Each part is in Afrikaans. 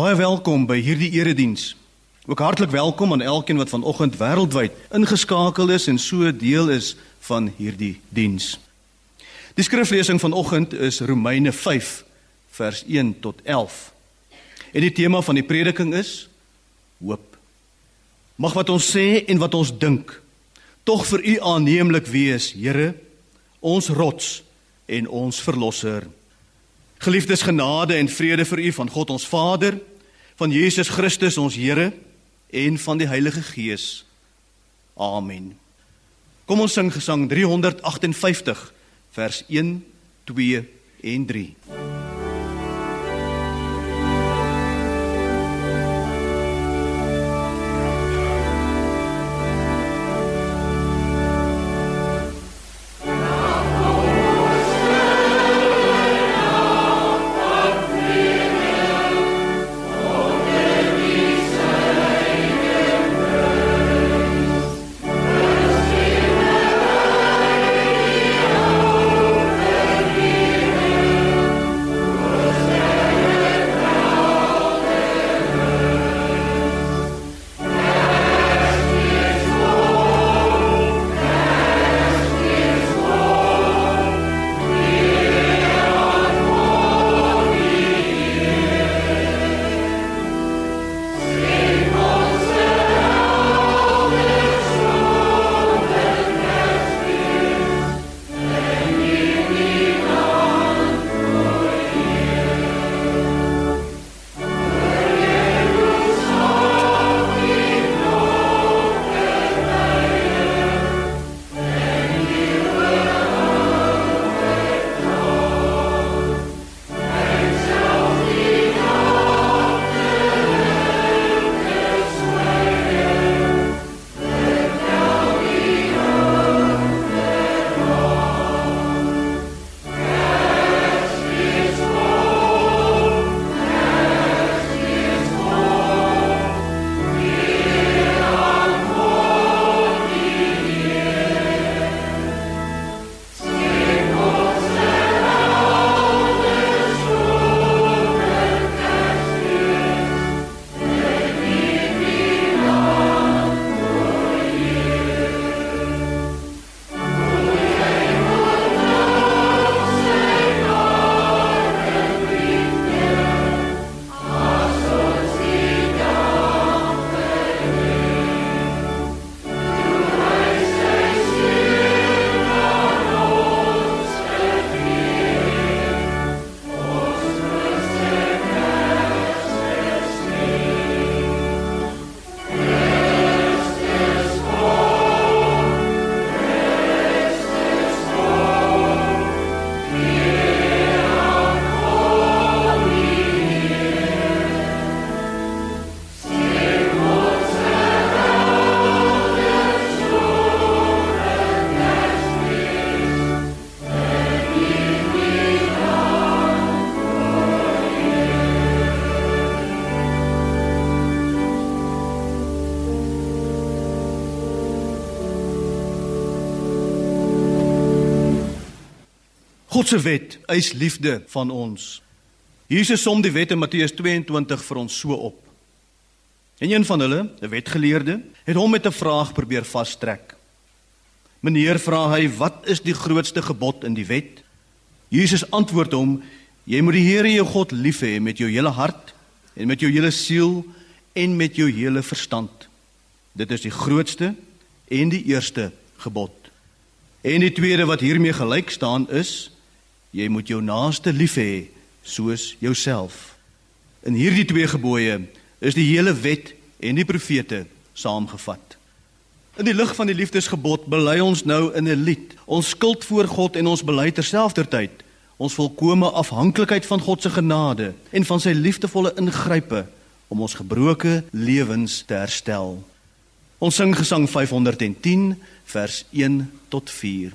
Baie welkom by hierdie erediens. Ook hartlik welkom aan elkeen wat vanoggend wêreldwyd ingeskakel is en so deel is van hierdie diens. Die skriflesing vanoggend is Romeine 5 vers 1 tot 11. En die tema van die prediking is hoop. Mag wat ons sê en wat ons dink tog vir U aanneemlik wees, Here, ons rots en ons verlosser. Geliefdes genade en vrede vir u van God ons Vader, van Jesus Christus ons Here en van die Heilige Gees. Amen. Kom ons sing gesang 358 vers 1, 2 en 3. God se wet eis liefde van ons. Jesus som die wet in Matteus 22 vir ons so op. En een van hulle, 'n wetgeleerde, het hom met 'n vraag probeer vastrek. Meneer vra hy, "Wat is die grootste gebod in die wet?" Jesus antwoord hom, "Jy moet die Here jou God lief hê met jou hele hart en met jou hele siel en met jou hele verstand. Dit is die grootste en die eerste gebod. En die tweede wat hiermee gelyk staan is: Jy moet jou naaste lief hê soos jouself. In hierdie twee gebooie is die hele wet en die profete saamgevat. In die lig van die liefdesgebod bely ons nou in 'n lied ons skuld voor God en ons bely terselfdertyd ons volkomme afhanklikheid van God se genade en van sy liefdevolle ingrype om ons gebroke lewens te herstel. Ons sing gesang 510 vers 1 tot 4.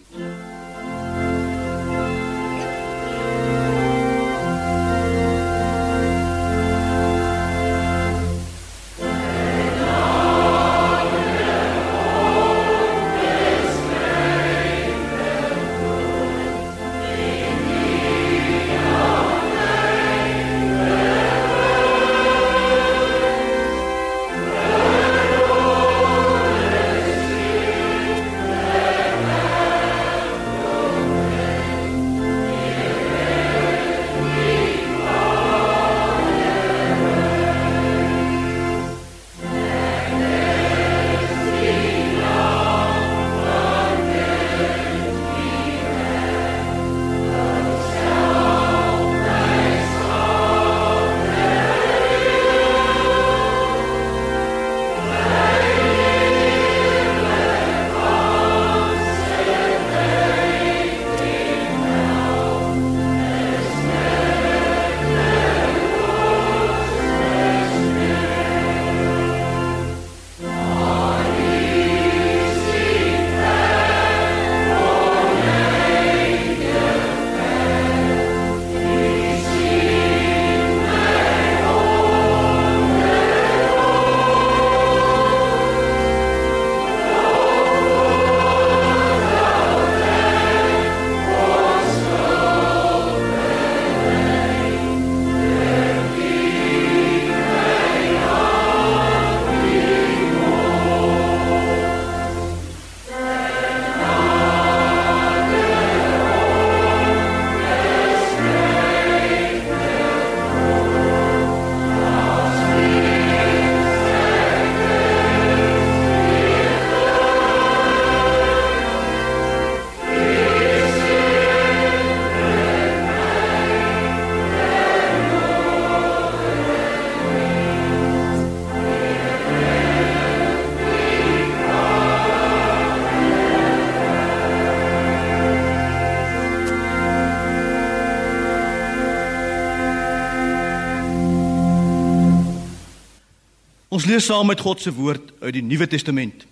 Ons lees saam met God se woord uit die Nuwe Testament.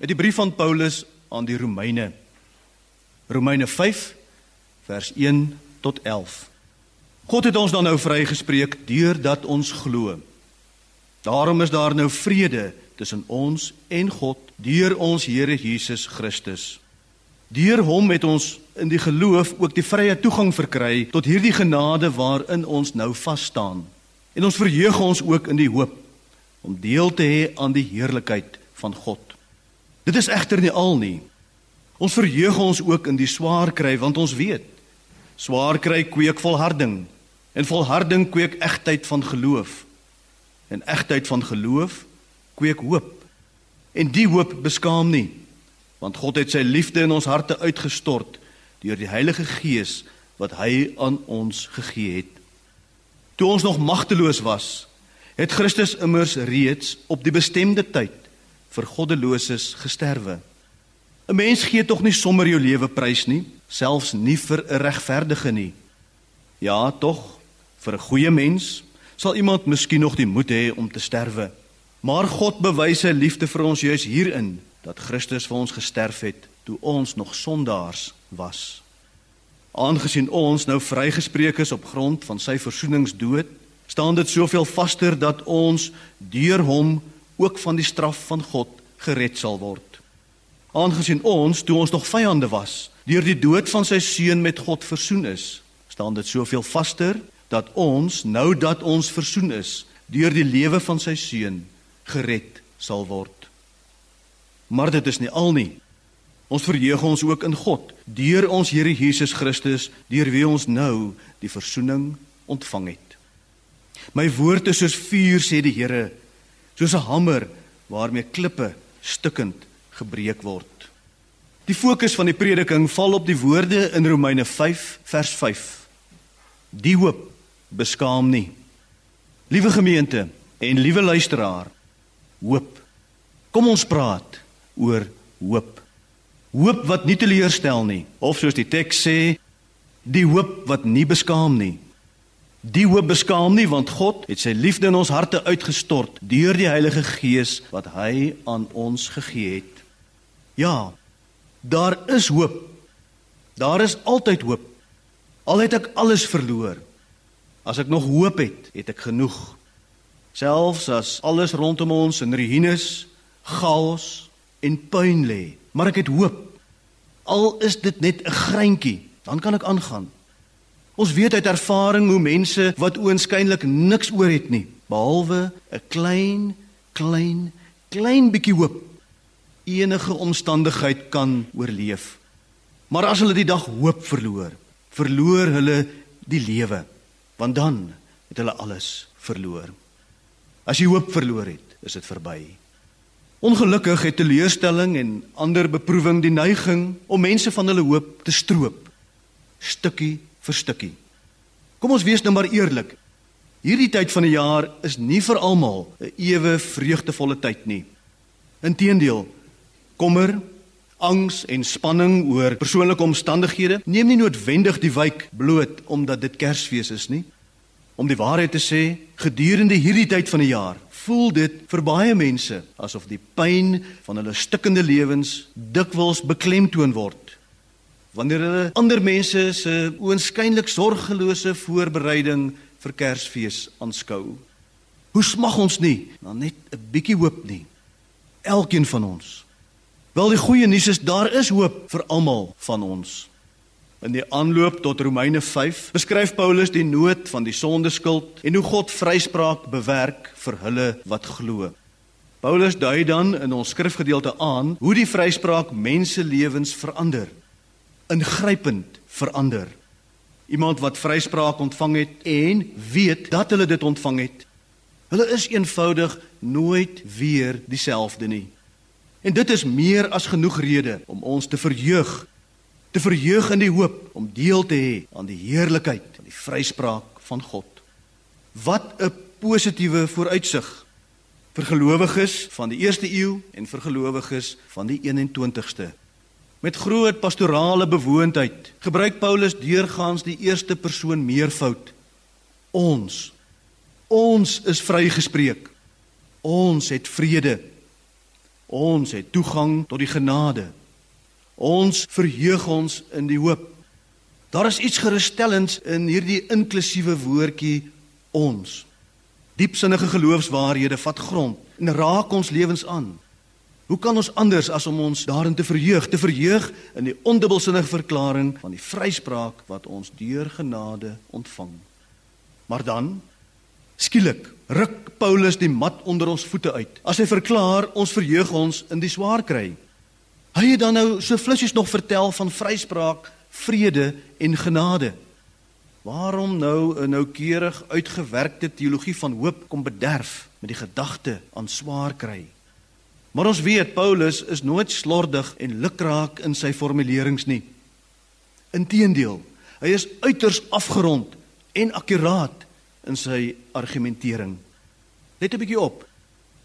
Uit die brief van Paulus aan die Romeine. Romeine 5 vers 1 tot 11. God het ons dan nou vrygespreek deurdat ons glo. Daarom is daar nou vrede tussen ons en God deur ons Here Jesus Christus. Deur hom het ons in die geloof ook die vrye toegang verkry tot hierdie genade waarin ons nou vas staan. En ons verheug ons ook in die hoop om deel te hê aan die heerlikheid van God. Dit is egter nie al nie. Ons verheug ons ook in die swaar kry want ons weet swaar kry kweek volharding en volharding kweek egtheid van geloof. En egtheid van geloof kweek hoop. En die hoop beskaam nie, want God het sy liefde in ons harte uitgestort deur die Heilige Gees wat hy aan ons gegee het. Toe ons nog magteloos was, het Christus immers reeds op die bestemde tyd vir goddeloses gesterwe. 'n Mens gee tog nie sommer jou lewe prys nie, selfs nie vir 'n regverdige nie. Ja, tog, vir 'n goeie mens sal iemand miskien nog die moed hê om te sterwe. Maar God bewys sy liefde vir ons juis hierin dat Christus vir ons gesterf het toe ons nog sondaars was. Aangesien ons nou vrygespreek is op grond van sy versoeningsdood, staan dit soveel vaster dat ons deur hom ook van die straf van God gered sal word. Aangesien ons toe ons nog vyande was, deur die dood van sy seun met God versoen is, staan dit soveel vaster dat ons nou dat ons versoen is deur die lewe van sy seun gered sal word. Maar dit is nie al nie. Ons verheug ons ook in God deur ons Here Jesus Christus, deur wie ons nou die verzoening ontvang het. My woord is soos vuur sê die Here, soos 'n hamer waarmee klippe stukkend gebreek word. Die fokus van die prediking val op die woorde in Romeine 5 vers 5. Die hoop beskaam nie. Liewe gemeente en liewe luisteraar, hoop. Kom ons praat oor hoop. Hoop wat nie teleurstel nie, of soos die teks sê, die hoop wat nie beskaam nie. Die hoop beskaam nie want God het sy liefde in ons harte uitgestort deur die Heilige Gees wat hy aan ons gegee het. Ja, daar is hoop. Daar is altyd hoop. Al het ek alles verloor, as ek nog hoop het, het ek genoeg. Selfs as alles rondom ons in ruïnes, chaos en puin lê, maar ek het hoop. Al is dit net 'n greintjie, dan kan ek aangaan. Ons weet uit ervaring hoe mense wat oënskynlik niks oor het nie, behalwe 'n klein, klein, klein bietjie hoop, enige omstandigheid kan oorleef. Maar as hulle die dag hoop verloor, verloor hulle die lewe, want dan het hulle alles verloor. As jy hoop verloor het, is dit verby. Ongelukkig het teleurstelling en ander beproewing die neiging om mense van hulle hoop te stroop, stukkie vir stukkie. Kom ons wees nou maar eerlik. Hierdie tyd van die jaar is nie vir almal 'n ewe vreugdevolle tyd nie. Inteendeel, kommer, angs en spanning oor persoonlike omstandighede neem nie noodwendig die wyk bloot omdat dit Kersfees is nie. Om die waarheid te sê, gedurende hierdie tyd van die jaar, voel dit vir baie mense asof die pyn van hulle stikkende lewens dikwels beklemtoon word. Wanneer hulle ander mense se oënskynlik sorgelose voorbereiding vir Kersfees aanskou. Hoe smag ons nie na net 'n bietjie hoop nie. Elkeen van ons. Wel die goeie nuus is daar is hoop vir almal van ons. In die aanloop tot Romeine 5 beskryf Paulus die nood van die sondeskuld en hoe God vryspraak bewerk vir hulle wat glo. Paulus dui dan in ons skrifgedeelte aan hoe die vryspraak mense lewens verander. Ingrypend verander. Iemand wat vryspraak ontvang het en weet dat hulle dit ontvang het, hulle is eenvoudig nooit weer dieselfde nie. En dit is meer as genoeg rede om ons te verheug te verheug in die hoop om deel te hê aan die heerlikheid van die vryspraak van God. Wat 'n positiewe vooruitsig vir gelowiges van die eerste eeu en vir gelowiges van die 21ste. Met groot pastorale bewoondheid gebruik Paulus deurgaans die eerste persoon meervoud. Ons ons is vrygespreek. Ons het vrede. Ons het toegang tot die genade. Ons verheug ons in die hoop. Daar is iets gerusstellends in hierdie inklusiewe woordjie ons. Diepsinnige geloofswaarhede vat grond en raak ons lewens aan. Hoe kan ons anders as om ons daarin te verheug, te verheug in die ondubbelsinnige verklaring van die vryspraak wat ons deur genade ontvang? Maar dan skielik ruk Paulus die mat onder ons voete uit. As hy verklaar ons verheug ons in die swaar kry. Hy het dan nou so flissies nog vertel van vryspraak, vrede en genade. Waarom nou 'n noukeurig uitgewerkte teologie van hoop kom bederf met die gedagte aan swaar kry? Maar ons weet Paulus is nooit slordig en lukraak in sy formulerings nie. Inteendeel, hy is uiters afgerond en akkuraat in sy argumentering. Let 'n bietjie op.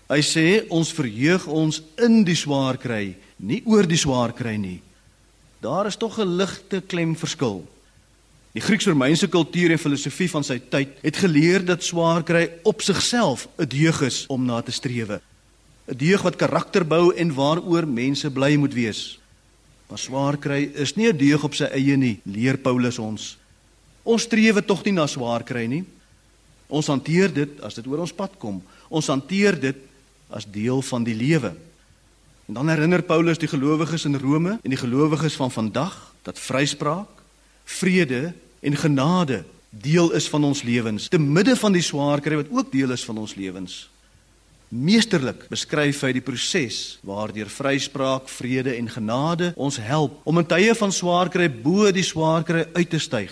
Hy sê ons verheug ons in die swaar kry, nie oor die swaar kry nie. Daar is tog 'n ligte klemverskil. Die Grieks-Romeinse kultuur en filosofie van sy tyd het geleer dat swaar kry op sigself 'n deug is om na te strewe. 'n Deug wat karakter bou en waaroor mense bly moet wees. Maar swaar kry is nie 'n deug op sy eie nie, leer Paulus ons. Ons streef tog nie na swaar kry nie. Ons hanteer dit as dit oor ons pad kom. Ons hanteer dit as deel van die lewe. En dan herinner Paulus die gelowiges in Rome en die gelowiges van vandag dat vryspraak, vrede en genade deel is van ons lewens te midde van die swaar kry wat ook deel is van ons lewens. Meesterlik beskryf hy die proses waardeur vryspraak, vrede en genade ons help om in tye van swaar kry bo die swaar kry uit te styg.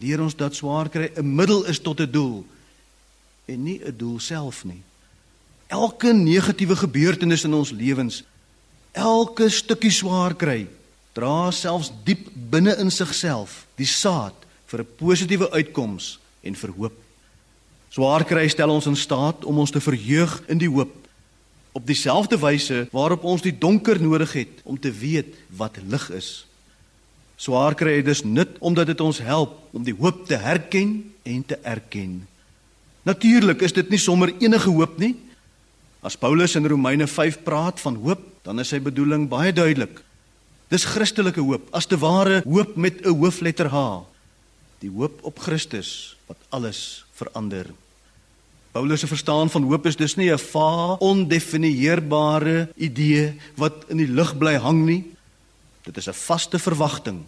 Deur ons dat swaar kry 'n middel is tot 'n doel en nie 'n doel self nie. Elke negatiewe gebeurtenis in ons lewens, elke stukkie swaar kry, dra selfs diep binne in sigself die saad vir 'n positiewe uitkoms en vir hoop. Swaar kry stel ons in staat om ons te verheug in die hoop op dieselfde wyse waarop ons die donker nodig het om te weet wat lig is. Swaar kry is nut omdat dit ons help om die hoop te herken en te erken. Natuurlik is dit nie sommer enige hoop nie. As Paulus in Romeine 5 praat van hoop, dan is sy bedoeling baie duidelik. Dis Christelike hoop, as te ware hoop met 'n hoofletter H die hoop op Christus wat alles verander. Paulus se verstaan van hoop is dus nie 'n vaag, ondefinieerbare idee wat in die lug bly hang nie. Dit is 'n vaste verwagting.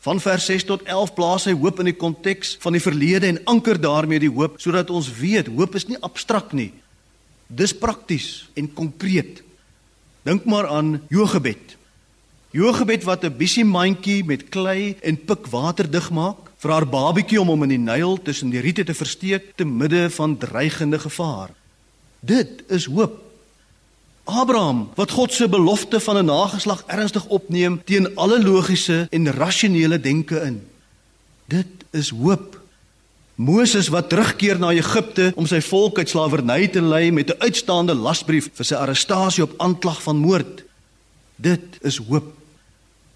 Van vers 6 tot 11 plaas hy hoop in die konteks van die verlede en anker daarmee die hoop sodat ons weet hoop is nie abstrakt nie. Dis prakties en konkreet. Dink maar aan Jogebed. Jogebed wat 'n bissie mandjie met klei en pik water dig maak vir haar babietjie om hom in die Nyl tussen die riete te versteek te midde van dreigende gevaar. Dit is hoop. Abraham wat God se belofte van 'n nageslag ernstig opneem teen alle logiese en rasionele denke in. Dit is hoop. Moses wat terugkeer na Egipte om sy volk uit slawerny te lei met 'n uitstaande lasbrief vir sy arrestasie op aanklag van moord. Dit is hoop.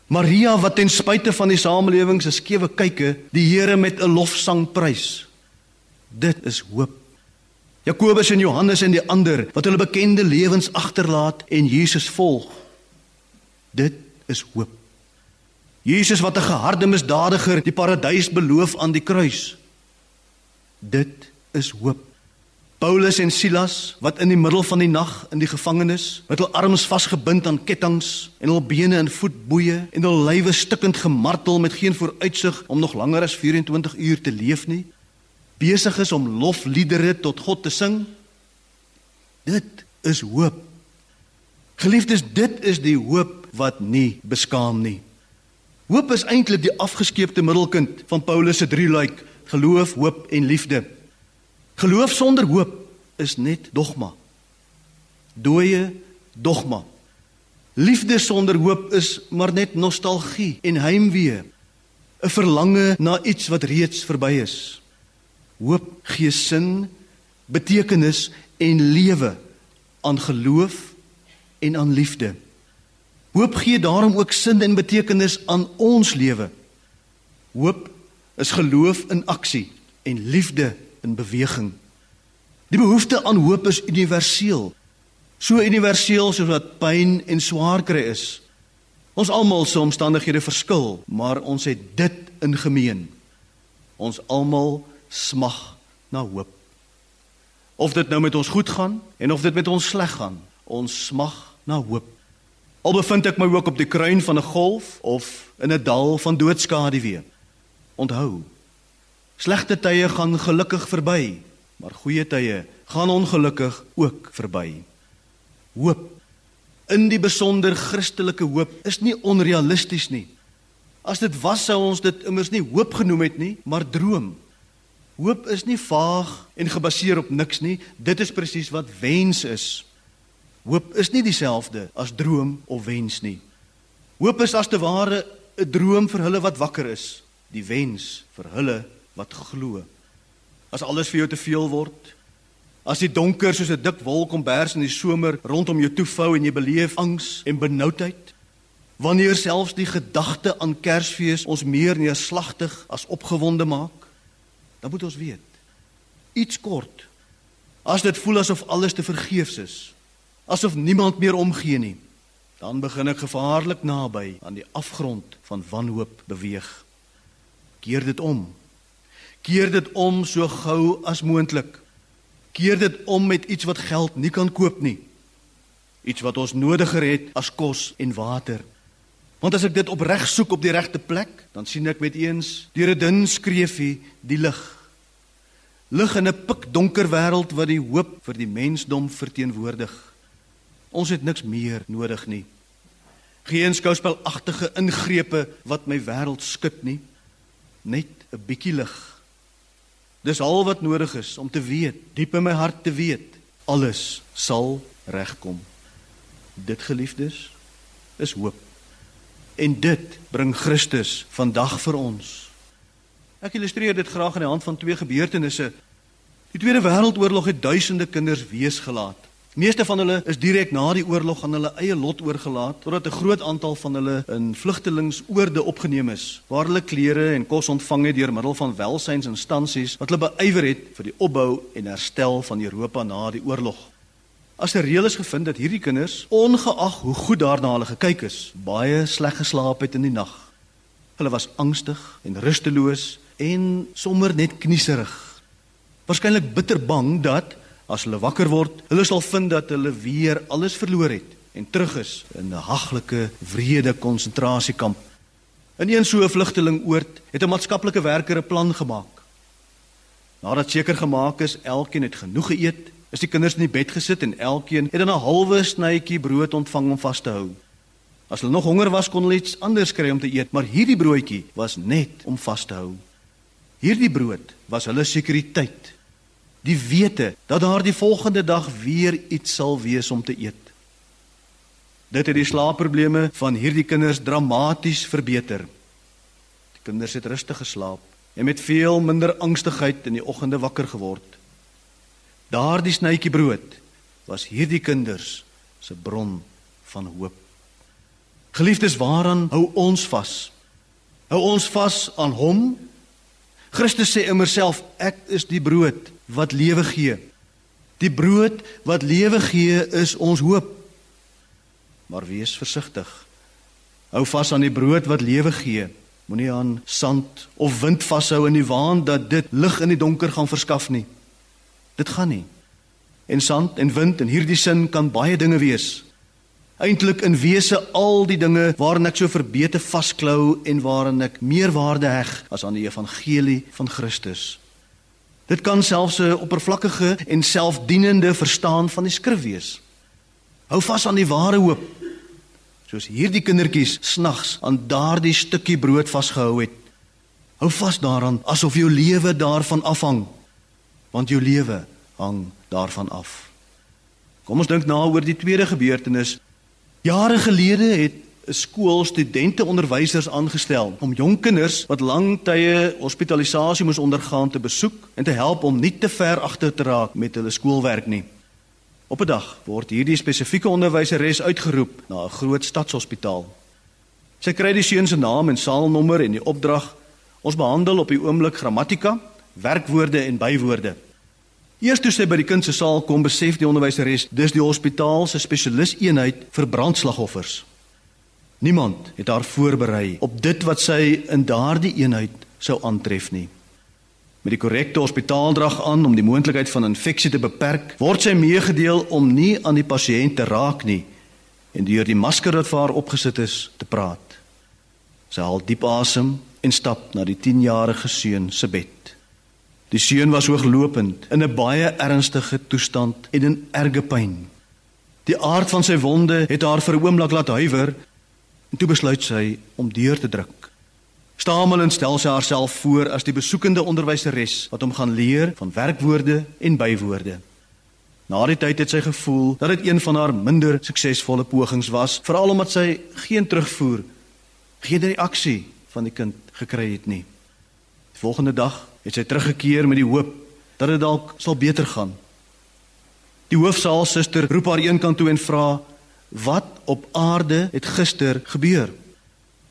Maria wat ten spyte van die samelewing se skewe kyke die Here met 'n lofsang prys. Dit is hoop. Jakobus en Johannes en die ander wat hulle bekende lewens agterlaat en Jesus volg. Dit is hoop. Jesus wat 'n geharde misdadiger die paradys beloof aan die kruis. Dit is hoop. Paulus en Silas wat in die middel van die nag in die gevangenis met hul arms vasgebind aan kettinge en hul bene in voetboeie en hul lywe stikkend gemartel met geen vooruitsig om nog langer as 24 uur te leef nie besig is om lofliedere tot God te sing dit is hoop. Geliefdes dit is die hoop wat nie beskaam nie. Hoop is eintlik die afgeskeepte middelkind van Paulus se drie luik geloof hoop en liefde Geloof sonder hoop is net dogma. Dooie dogma. Liefde sonder hoop is maar net nostalgie en heimwee. 'n Verlange na iets wat reeds verby is. Hoop gee sin, betekenis en lewe aan geloof en aan liefde. Hoop gee daarom ook sin en betekenis aan ons lewe. Hoop is geloof in aksie en liefde in beweging. Die behoefte aan hoop is universeel. So universeel soos wat pyn en swaar kry is. Ons almal se omstandighede verskil, maar ons het dit in gemeen. Ons almal smag na hoop. Of dit nou met ons goed gaan en of dit met ons sleg gaan, ons smag na hoop. Al bevind ek my ook op die kruin van 'n golf of in 'n dal van doodskade weer. Onthou, slegte tye gaan gelukkig verby, maar goeie tye gaan ongelukkig ook verby. Hoop in die besonder Christelike hoop is nie onrealisties nie. As dit was sou ons dit immers nie hoop genoem het nie, maar droom. Hoop is nie vaag en gebaseer op niks nie. Dit is presies wat wens is. Hoop is nie dieselfde as droom of wens nie. Hoop is as te ware 'n droom vir hulle wat wakker is, die wens vir hulle wat glo. As alles vir jou te veel word, As die donker soos 'n dik wolk ombers in die somer rondom jou toevou en jy beleef angs en benoudheid, wanneer selfs die gedagte aan Kersfees ons meer neerslagtig as opgewonde maak, dan moet ons weet, iets kort. As dit voel asof alles te vergeefs is, asof niemand meer omgee nie, dan begin ek gevaarlik naby aan die afgrond van wanhoop beweeg. Keer dit om. Keer dit om so gou as moontlik keer dit om met iets wat geld nie kan koop nie. Iets wat ons nodiger het as kos en water. Want as ek dit opreg soek op die regte plek, dan sien ek met eens deur 'n dun skreefie die lig. Lig in 'n pikdonker wêreld wat die hoop vir die mensdom verteenwoordig. Ons het niks meer nodig nie. Geen skouspelagtige ingrepe wat my wêreld skud nie. Net 'n bietjie lig Dis al wat nodig is om te weet, diep in my hart te weet, alles sal regkom. Dit geliefdes is hoop. En dit bring Christus vandag vir ons. Ek illustreer dit graag aan die hand van twee gebeurtenisse. Die Tweede Wêreldoorlog het duisende kinders weesgelaat. Meeste van hulle is direk na die oorlog aan hulle eie lot oorgelaat totdat 'n groot aantal van hulle in vlugtelingsoorde opgeneem is waar hulle klere en kos ontvang het deur middel van welsynsinstansies wat hulle beywer het vir die opbou en herstel van Europa na die oorlog. As 'n reël is gevind dat hierdie kinders, ongeag hoe goed daarna hulle gekyk is, baie sleg geslaap het in die nag. Hulle was angstig en rusteloos en sommer net knieserig. Waarskynlik bitter bang dat As hulle wakker word, hulle sal vind dat hulle weer alles verloor het en terug is in 'n haglike, wrede konsentrasiekamp. In een so 'n vlugtelingoord het 'n maatskaplike werker 'n plan gemaak. Nadat seker gemaak is elkeen het genoeg geëet, is die kinders in die bed gesit en elkeen het dan 'n halwe snytjie brood ontvang om vas te hou. As hulle nog honger was, kon hulle iets anders kry om te eet, maar hierdie broodjie was net om vas te hou. Hierdie brood was hulle sekuriteit die wete dat daar die volgende dag weer iets sal wees om te eet. Dit het die slaapprobleme van hierdie kinders dramaties verbeter. Die kinders het rustig geslaap en met veel minder angstigheid in die oggende wakker geword. Daardie snytjie brood was hierdie kinders se bron van hoop. Geliefdes, waaraan hou ons vas? Hou ons vas aan hom? Christus sê immer self, ek is die brood wat lewe gee. Die brood wat lewe gee is ons hoop. Maar wees versigtig. Hou vas aan die brood wat lewe gee. Moenie aan sand of wind vashou in die waan dat dit lig in die donker gaan verskaf nie. Dit gaan nie. En sand en wind in hierdie sin kan baie dinge wees. Eintlik in wese al die dinge waaraan ek so verbeete vasklou en waaraan ek meer waarde heg as aan die evangelie van Christus. Dit kan selfs 'n oppervlakkige en selfdienende verstaan van die skrif wees. Hou vas aan die ware hoop. Soos hierdie kindertjies snags aan daardie stukkie brood vasgehou het. Hou vas daaraan asof jou lewe daarvan afhang. Want jou lewe hang daarvan af. Kom ons dink na oor die tweede gebeurtenis. Jare gelede het skool studente onderwysers aangestel om jong kinders wat lang tye hospitalisasie moes ondergaan te besoek en te help om nie te ver agter te raak met hulle skoolwerk nie. Op 'n dag word hierdie spesifieke onderwyseres uitgeroep na 'n groot stadshospitaal. Sy kry die seun se naam en saalnommer en die opdrag: "Ons behandel op die oomblik grammatika, werkwoorde en bywoorde." Eers toe sy by die kind se saal kom, besef die onderwyseres dis die hospitaal se spesialiseenheid vir brandslagoffers. Niemand het haar voorberei op dit wat sy in daardie eenheid sou aantref nie. Met die korrekte hospitaaldrag aan om die moontlikheid van infeksie te beperk, word sy meegedeel om nie aan die pasiënt te raak nie en deur die masker wat vir haar opgesit is te praat. Sy haal diep asem en stap na die 10-jarige seun se bed. Die seun was hooglopend in 'n baie ernstige toestand en in erge pyn. Die aard van sy wonde het haar vir 'n oomblik laat huiwer En toe besluit sy om deur te druk. Stamelend stel sy haarself voor as die besoekende onderwyseres wat hom gaan leer van werkwoorde en bywoorde. Na die tyd het sy gevoel dat dit een van haar minder suksesvolle pogings was, veral omdat sy geen terugvoer, geen reaksie van die kind gekry het nie. Die volgende dag het sy teruggekeer met die hoop dat dit dalk sal beter gaan. Die hoofsaalsuster roep haar eenkant toe en vra: Wat op aarde het gister gebeur?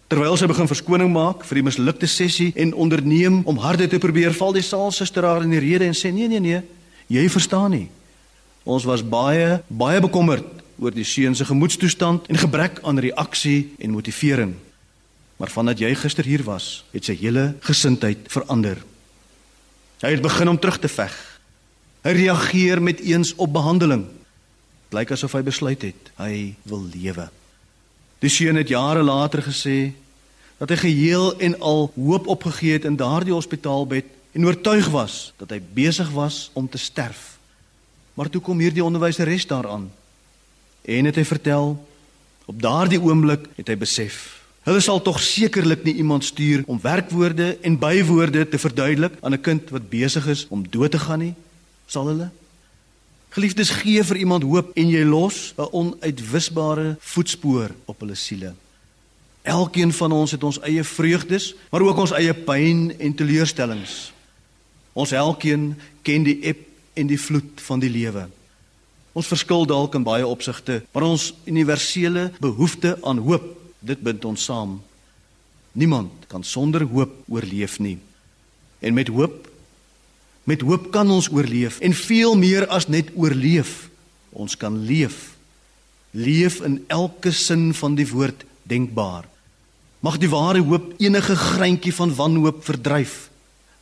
Terwyl sy begin verskoning maak vir die mislukte sessie en onderneem om harde te probeer, val die saalsuster haar in die rede en sê: "Nee, nee, nee. Jy verstaan nie. Ons was baie, baie bekommerd oor die seun se gemoedstoestand en gebrek aan reaksie en motivering. Maar vandat jy gister hier was, het sy hele gesindheid verander. Hy het begin om terug te veg. Hy reageer met eens op behandeling blyk asof hy besluit het hy wil lewe. Die seun het jare later gesê dat hy geheel en al hoop opgegee het in daardie hospitaalbed en oortuig was dat hy besig was om te sterf. Maar toe kom hierdie onderwyseres daaraan en het hy vertel op daardie oomblik het hy besef hulle sal tog sekerlik nie iemand stuur om werkwoorde en bywoorde te verduidelik aan 'n kind wat besig is om dood te gaan nie sal hulle Geliefdes, gee vir iemand hoop en jy los 'n onuitwisbare voetspoor op hulle siele. Elkeen van ons het ons eie vreugdes, maar ook ons eie pyn en teleurstellings. Ons elkeen ken die eb en die vloed van die lewe. Ons verskil dalk in baie opsigte, maar ons universele behoefte aan hoop, dit bind ons saam. Niemand kan sonder hoop oorleef nie. En met hoop Met hoop kan ons oorleef en veel meer as net oorleef. Ons kan leef. Leef in elke sin van die woord denkbaar. Mag die ware hoop enige greintjie van wanhoop verdryf.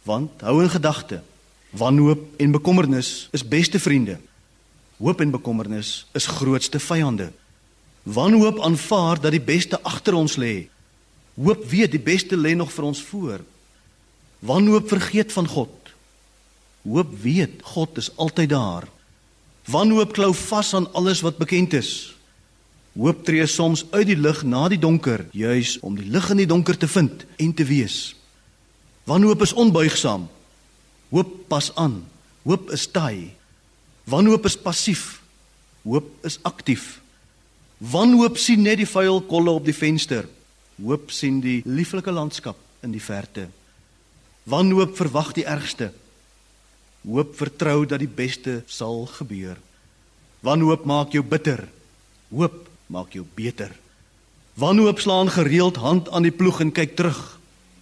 Want hou in gedagte, wanhoop en bekommernis is beste vriende. Hoop en bekommernis is grootste vyande. Wanhoop aanvaar dat die beste agter ons lê. Hoop weet die beste lê nog vir ons voor. Wanhoop vergeet van God. Hoop weet God is altyd daar. Wanhoop klou vas aan alles wat bekend is. Hoop tree soms uit die lig na die donker, juis om die lig in die donker te vind en te wees. Wanhoop is onbuigsaam. Hoop pas aan. Hoop is taai. Wanhoop is passief. Hoop is aktief. Wanhoop sien net die vuil kolle op die venster. Hoop sien die lieflike landskap in die verte. Wanhoop verwag die ergste. Hoop vertrou dat die beste sal gebeur. Wanhoop maak jou bitter. Hoop maak jou beter. Wanhoop slaan gereeld hand aan die ploeg en kyk terug.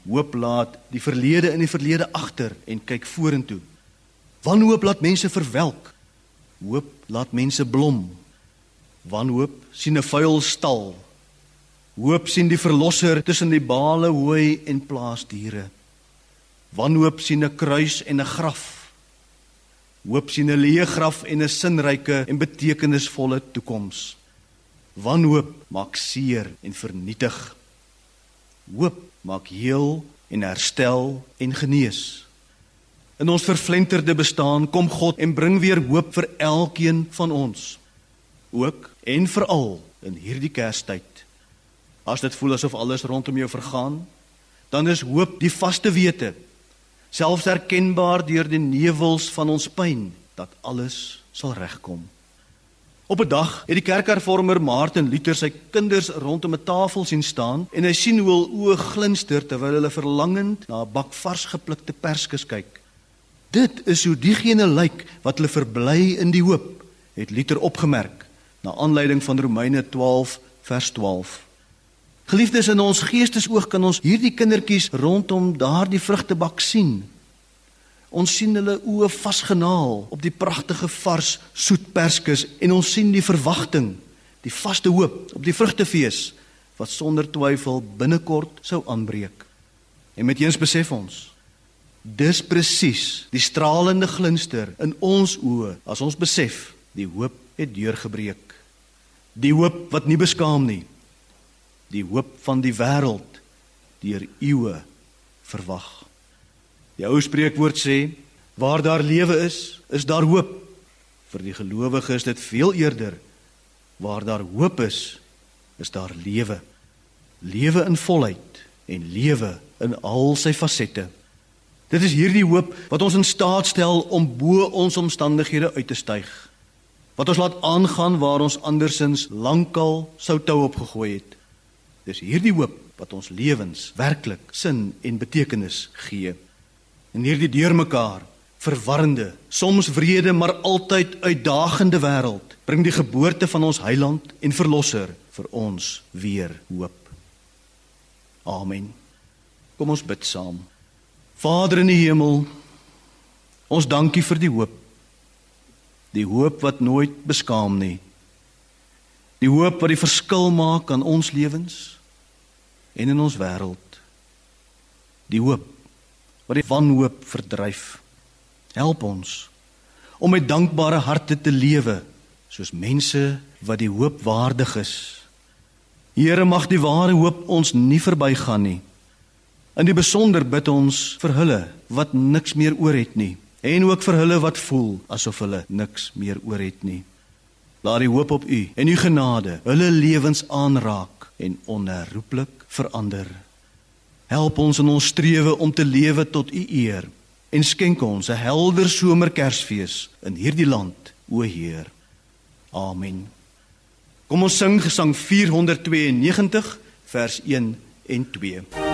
Hoop laat die verlede in die verlede agter en kyk vorentoe. Wanhoop laat mense verwelk. Hoop laat mense blom. Wanhoop sien 'n vuil stal. Hoop sien die verlosser tussen die bale hooi en plaasdiere. Wanhoop sien 'n kruis en 'n graf. Hoop sien 'n leë graf en 'n sinryke en betekenisvolle toekoms. Wanhoop maak seer en vernietig. Hoop maak heel en herstel en genees. In ons vervlenterde bestaan kom God en bring weer hoop vir elkeen van ons. Ook en veral in hierdie Kerstyd. As dit voel asof alles rondom jou vergaan, dan is hoop die vaste wete selfs erkenbaar deur die nevels van ons pyn dat alles sal regkom. Op 'n dag het die kerkhervormer Martin Luther sy kinders rondom 'n tafel sien staan en hy sien hoe hul oë glinster terwyl hulle verlangend na 'n bak vars geplukte perskes kyk. Dit is hoe diegene lyk wat hulle verbly in die hoop, het Luther opgemerk na aanleiding van Romeine 12 vers 12. Geliefdes in ons geestesoog kan ons hierdie kindertjies rondom daardie vrugtebak sien. Ons sien hulle oë vasgenaal op die pragtige vars soetperskes en ons sien die verwagting, die vaste hoop op die vrugtefees wat sonder twyfel binnekort sou aanbreek. En met eens besef ons dis presies die stralende glinster in ons oë as ons besef die hoop het deurgebreek. Die hoop wat nie beskaam nie. Die hoop van die wêreld deur eeue verwag. Die ou spreekwoord sê waar daar lewe is, is daar hoop. Vir die gelowige is dit veel eerder waar daar hoop is, is daar lewe. Lewe in volheid en lewe in al sy fasette. Dit is hierdie hoop wat ons in staat stel om bo ons omstandighede uit te styg. Wat ons laat aangaan waar ons andersins lankal sou tou opgegooi het. Dis hierdie hoop wat ons lewens werklik sin en betekenis gee. In hierdie deurmekaar verwarrende, soms wrede maar altyd uitdagende wêreld, bring die geboorte van ons Heiland en Verlosser vir ons weer hoop. Amen. Kom ons bid saam. Vader in die hemel, ons dankie vir die hoop. Die hoop wat nooit beskaam nie. Die hoop wat die verskil maak aan ons lewens en in ons wêreld. Die hoop wat die wanhoop verdryf. Help ons om met dankbare harte te lewe soos mense wat die hoop waardig is. Here mag die ware hoop ons nie verbygaan nie. In die besonder bid ons vir hulle wat niks meer oor het nie en ook vir hulle wat voel asof hulle niks meer oor het nie. Laat die hoop op U en U genade hulle lewens aanraak en onherroepelik verander. Help ons in ons strewe om te lewe tot U eer en skenk ons 'n helder somerkersfees in hierdie land, o Heer. Amen. Kom ons sing gesang 492 vers 1 en 2.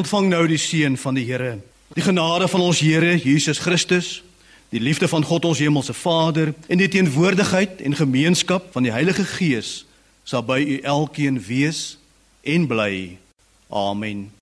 Ontvang nou die seën van die Here. Die genade van ons Here Jesus Christus, die liefde van God ons hemelse Vader en die teenwoordigheid en gemeenskap van die Heilige Gees sal by u elkeen wees en bly. Amen.